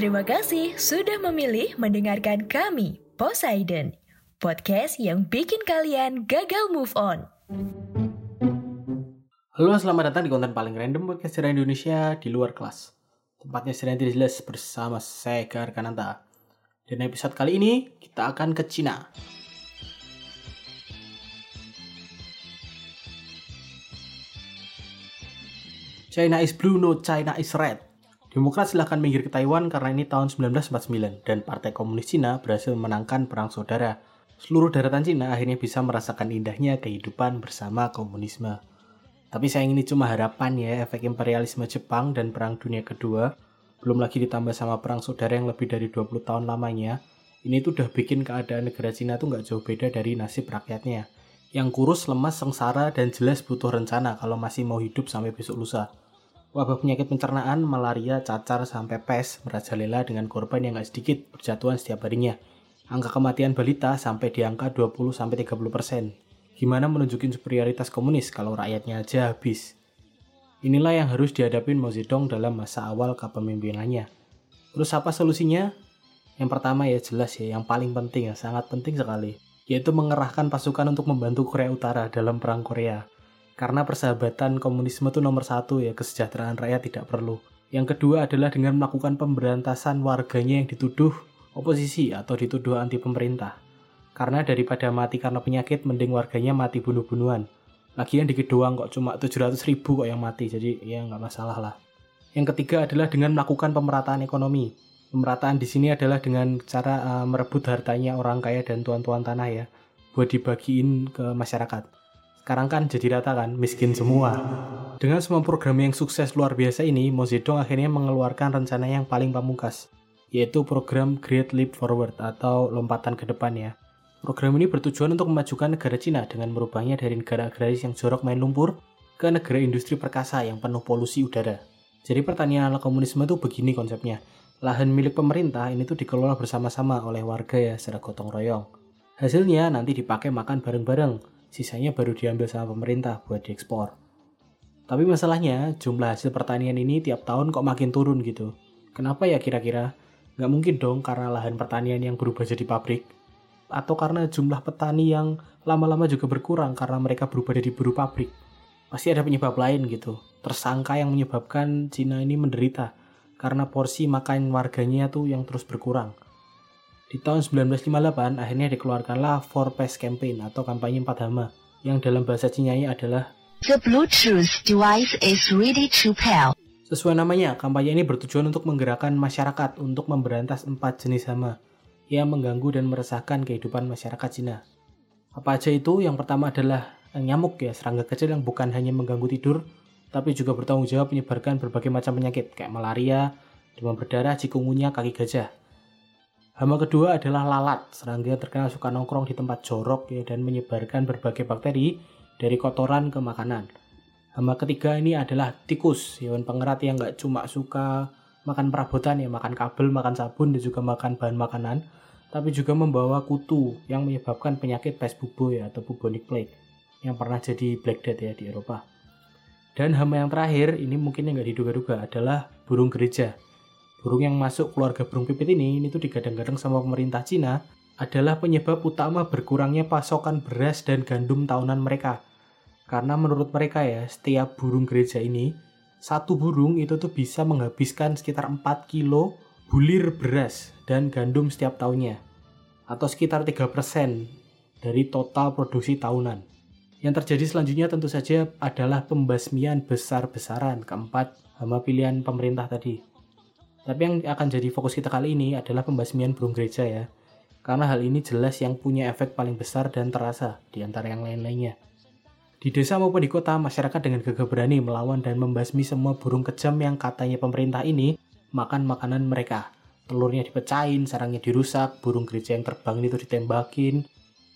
Terima kasih sudah memilih mendengarkan kami, Poseidon, podcast yang bikin kalian gagal move on. Halo, selamat datang di konten paling random podcast sejarah Indonesia di luar kelas. Tempatnya sejarah tidak jelas bersama saya Gar Kananta. Dan episode kali ini kita akan ke Cina. China is blue, no China is red. Demokrat silahkan minggir ke Taiwan karena ini tahun 1949 dan Partai Komunis Cina berhasil memenangkan perang saudara. Seluruh daratan Cina akhirnya bisa merasakan indahnya kehidupan bersama komunisme. Tapi sayang ini cuma harapan ya, efek imperialisme Jepang dan Perang Dunia Kedua, belum lagi ditambah sama perang saudara yang lebih dari 20 tahun lamanya, ini tuh udah bikin keadaan negara Cina tuh nggak jauh beda dari nasib rakyatnya. Yang kurus, lemas, sengsara, dan jelas butuh rencana kalau masih mau hidup sampai besok lusa. Wabah penyakit pencernaan, malaria, cacar, sampai pes merajalela dengan korban yang nggak sedikit berjatuhan setiap harinya. Angka kematian balita sampai di angka 20-30 persen. Gimana menunjukin superioritas komunis kalau rakyatnya aja habis? Inilah yang harus dihadapin Mao Zedong dalam masa awal kepemimpinannya. Terus apa solusinya? Yang pertama ya jelas ya, yang paling penting ya, sangat penting sekali. Yaitu mengerahkan pasukan untuk membantu Korea Utara dalam Perang Korea karena persahabatan komunisme itu nomor satu ya, kesejahteraan rakyat tidak perlu. Yang kedua adalah dengan melakukan pemberantasan warganya yang dituduh oposisi atau dituduh anti pemerintah. Karena daripada mati karena penyakit, mending warganya mati bunuh-bunuhan. Lagian dikit doang kok, cuma 700 ribu kok yang mati, jadi ya nggak masalah lah. Yang ketiga adalah dengan melakukan pemerataan ekonomi. Pemerataan di sini adalah dengan cara uh, merebut hartanya orang kaya dan tuan-tuan tanah ya, buat dibagiin ke masyarakat sekarang kan jadi rata kan, miskin semua. Dengan semua program yang sukses luar biasa ini, Mo Zedong akhirnya mengeluarkan rencana yang paling pamungkas, yaitu program Great Leap Forward atau lompatan ke depan ya. Program ini bertujuan untuk memajukan negara Cina dengan merubahnya dari negara agraris yang jorok main lumpur ke negara industri perkasa yang penuh polusi udara. Jadi pertanian ala komunisme itu begini konsepnya. Lahan milik pemerintah ini tuh dikelola bersama-sama oleh warga ya secara gotong royong. Hasilnya nanti dipakai makan bareng-bareng sisanya baru diambil sama pemerintah buat diekspor. Tapi masalahnya jumlah hasil pertanian ini tiap tahun kok makin turun gitu. Kenapa ya kira-kira? Nggak mungkin dong karena lahan pertanian yang berubah jadi pabrik. Atau karena jumlah petani yang lama-lama juga berkurang karena mereka berubah jadi buruh pabrik. Pasti ada penyebab lain gitu. Tersangka yang menyebabkan Cina ini menderita karena porsi makan warganya tuh yang terus berkurang. Di tahun 1958 akhirnya dikeluarkanlah Four Pass Campaign atau kampanye empat hama yang dalam bahasa Cina adalah The Bluetooth device is ready to pair. Sesuai namanya, kampanye ini bertujuan untuk menggerakkan masyarakat untuk memberantas empat jenis hama yang mengganggu dan meresahkan kehidupan masyarakat Cina. Apa aja itu? Yang pertama adalah nyamuk ya, serangga kecil yang bukan hanya mengganggu tidur, tapi juga bertanggung jawab menyebarkan berbagai macam penyakit kayak malaria, demam berdarah, cikungunya, kaki gajah. Hama kedua adalah lalat, serangga terkenal suka nongkrong di tempat jorok ya dan menyebarkan berbagai bakteri dari kotoran ke makanan. Hama ketiga ini adalah tikus, hewan pengerat yang nggak cuma suka makan perabotan ya, makan kabel, makan sabun dan juga makan bahan makanan, tapi juga membawa kutu yang menyebabkan penyakit pes bubo ya atau bubonic plague yang pernah jadi black death ya di Eropa. Dan hama yang terakhir ini mungkin yang nggak diduga-duga adalah burung gereja Burung yang masuk keluarga burung pipit ini, ini tuh digadang-gadang sama pemerintah Cina, adalah penyebab utama berkurangnya pasokan beras dan gandum tahunan mereka. Karena menurut mereka ya, setiap burung gereja ini, satu burung itu tuh bisa menghabiskan sekitar 4 kilo bulir beras dan gandum setiap tahunnya. Atau sekitar 3% dari total produksi tahunan. Yang terjadi selanjutnya tentu saja adalah pembasmian besar-besaran keempat hama pilihan pemerintah tadi. Tapi yang akan jadi fokus kita kali ini adalah pembasmian burung gereja ya. Karena hal ini jelas yang punya efek paling besar dan terasa di antara yang lain-lainnya. Di desa maupun di kota, masyarakat dengan gagah berani melawan dan membasmi semua burung kejam yang katanya pemerintah ini makan makanan mereka. Telurnya dipecahin, sarangnya dirusak, burung gereja yang terbang itu ditembakin,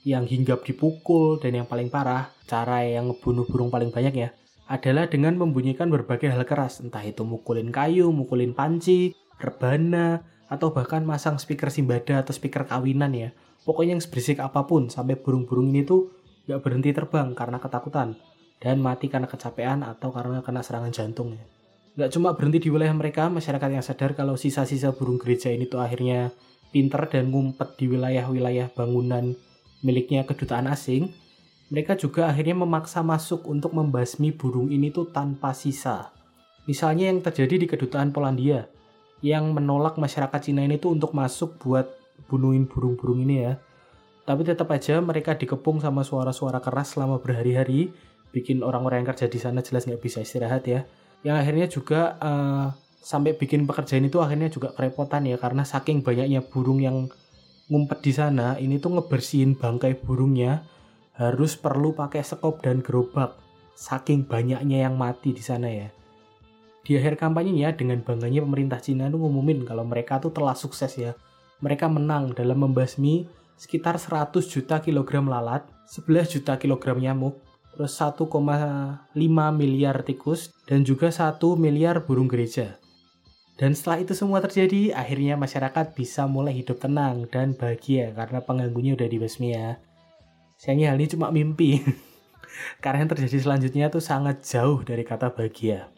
yang hinggap dipukul, dan yang paling parah, cara yang ngebunuh burung paling banyak ya, adalah dengan membunyikan berbagai hal keras, entah itu mukulin kayu, mukulin panci, rebana, atau bahkan masang speaker simbada atau speaker kawinan ya. Pokoknya yang berisik apa pun sampai burung-burung ini tuh gak berhenti terbang karena ketakutan dan mati karena kecapean atau karena kena serangan jantung ya. Nggak cuma berhenti di wilayah mereka, masyarakat yang sadar kalau sisa-sisa burung gereja ini tuh akhirnya pinter dan ngumpet di wilayah-wilayah bangunan miliknya kedutaan asing, mereka juga akhirnya memaksa masuk untuk membasmi burung ini tuh tanpa sisa. Misalnya yang terjadi di kedutaan Polandia, yang menolak masyarakat Cina ini tuh untuk masuk buat bunuhin burung-burung ini ya. Tapi tetap aja mereka dikepung sama suara-suara keras selama berhari-hari, bikin orang-orang yang kerja di sana jelas nggak bisa istirahat ya. Yang akhirnya juga uh, sampai bikin pekerjaan itu akhirnya juga kerepotan ya karena saking banyaknya burung yang ngumpet di sana, ini tuh ngebersihin bangkai burungnya harus perlu pakai sekop dan gerobak. Saking banyaknya yang mati di sana ya. Di akhir kampanyenya dengan bangganya pemerintah Cina tuh ngumumin kalau mereka tuh telah sukses ya. Mereka menang dalam membasmi sekitar 100 juta kilogram lalat, 11 juta kilogram nyamuk, terus 1,5 miliar tikus, dan juga 1 miliar burung gereja. Dan setelah itu semua terjadi, akhirnya masyarakat bisa mulai hidup tenang dan bahagia karena pengganggunya udah dibasmi ya. Sayangnya hal ini cuma mimpi. karena yang terjadi selanjutnya tuh sangat jauh dari kata bahagia.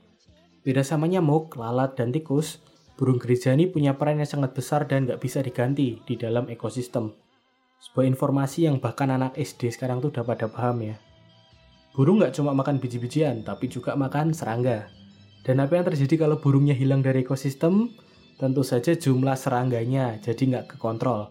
Beda sama nyamuk, lalat, dan tikus, burung gereja ini punya peran yang sangat besar dan nggak bisa diganti di dalam ekosistem. Sebuah informasi yang bahkan anak SD sekarang tuh udah pada paham ya. Burung nggak cuma makan biji-bijian, tapi juga makan serangga. Dan apa yang terjadi kalau burungnya hilang dari ekosistem? Tentu saja jumlah serangganya jadi nggak kekontrol.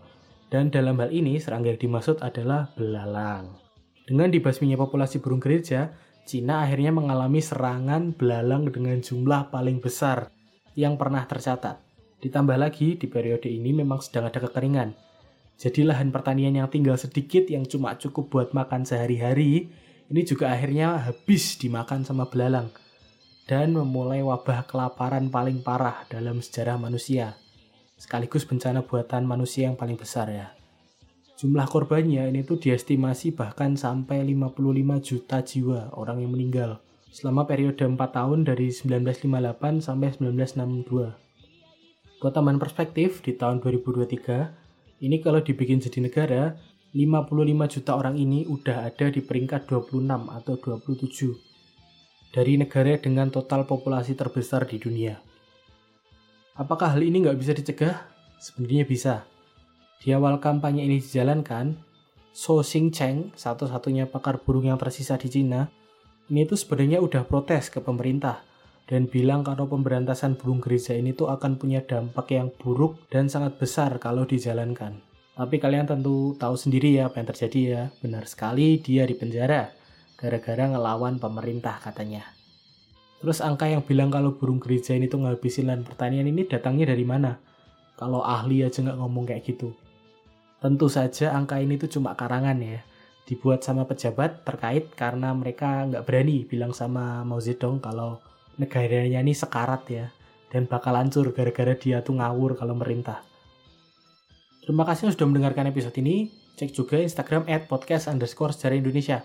Dan dalam hal ini, serangga yang dimaksud adalah belalang. Dengan dibasminya populasi burung gereja, Cina akhirnya mengalami serangan belalang dengan jumlah paling besar yang pernah tercatat. Ditambah lagi, di periode ini memang sedang ada kekeringan. Jadi lahan pertanian yang tinggal sedikit yang cuma cukup buat makan sehari-hari, ini juga akhirnya habis dimakan sama belalang. Dan memulai wabah kelaparan paling parah dalam sejarah manusia. Sekaligus bencana buatan manusia yang paling besar ya. Jumlah korbannya ini tuh diestimasi bahkan sampai 55 juta jiwa orang yang meninggal selama periode 4 tahun dari 1958 sampai 1962. Buat tambahan perspektif, di tahun 2023, ini kalau dibikin jadi negara, 55 juta orang ini udah ada di peringkat 26 atau 27 dari negara dengan total populasi terbesar di dunia. Apakah hal ini nggak bisa dicegah? Sebenarnya bisa. Di awal kampanye ini dijalankan, So Xing Cheng, satu-satunya pakar burung yang tersisa di Cina, ini tuh sebenarnya udah protes ke pemerintah dan bilang kalau pemberantasan burung gereja ini tuh akan punya dampak yang buruk dan sangat besar kalau dijalankan. Tapi kalian tentu tahu sendiri ya apa yang terjadi ya. Benar sekali dia dipenjara gara-gara ngelawan pemerintah katanya. Terus angka yang bilang kalau burung gereja ini tuh ngabisin lahan pertanian ini datangnya dari mana? Kalau ahli aja nggak ngomong kayak gitu. Tentu saja angka ini tuh cuma karangan ya. Dibuat sama pejabat terkait karena mereka nggak berani bilang sama Mao Zedong kalau negaranya ini sekarat ya. Dan bakal hancur gara-gara dia tuh ngawur kalau merintah. Terima kasih sudah mendengarkan episode ini. Cek juga Instagram at podcast underscore sejarah Indonesia.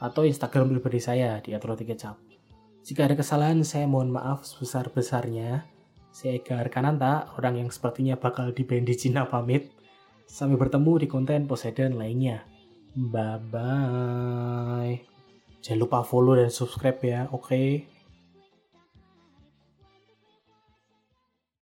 Atau Instagram pribadi saya di Atroti Kecap. Jika ada kesalahan, saya mohon maaf sebesar-besarnya. Saya Ega Arkananta, orang yang sepertinya bakal di di Cina pamit. Sampai bertemu di konten Poseidon lainnya. Bye-bye. Jangan lupa follow dan subscribe ya, oke? Okay?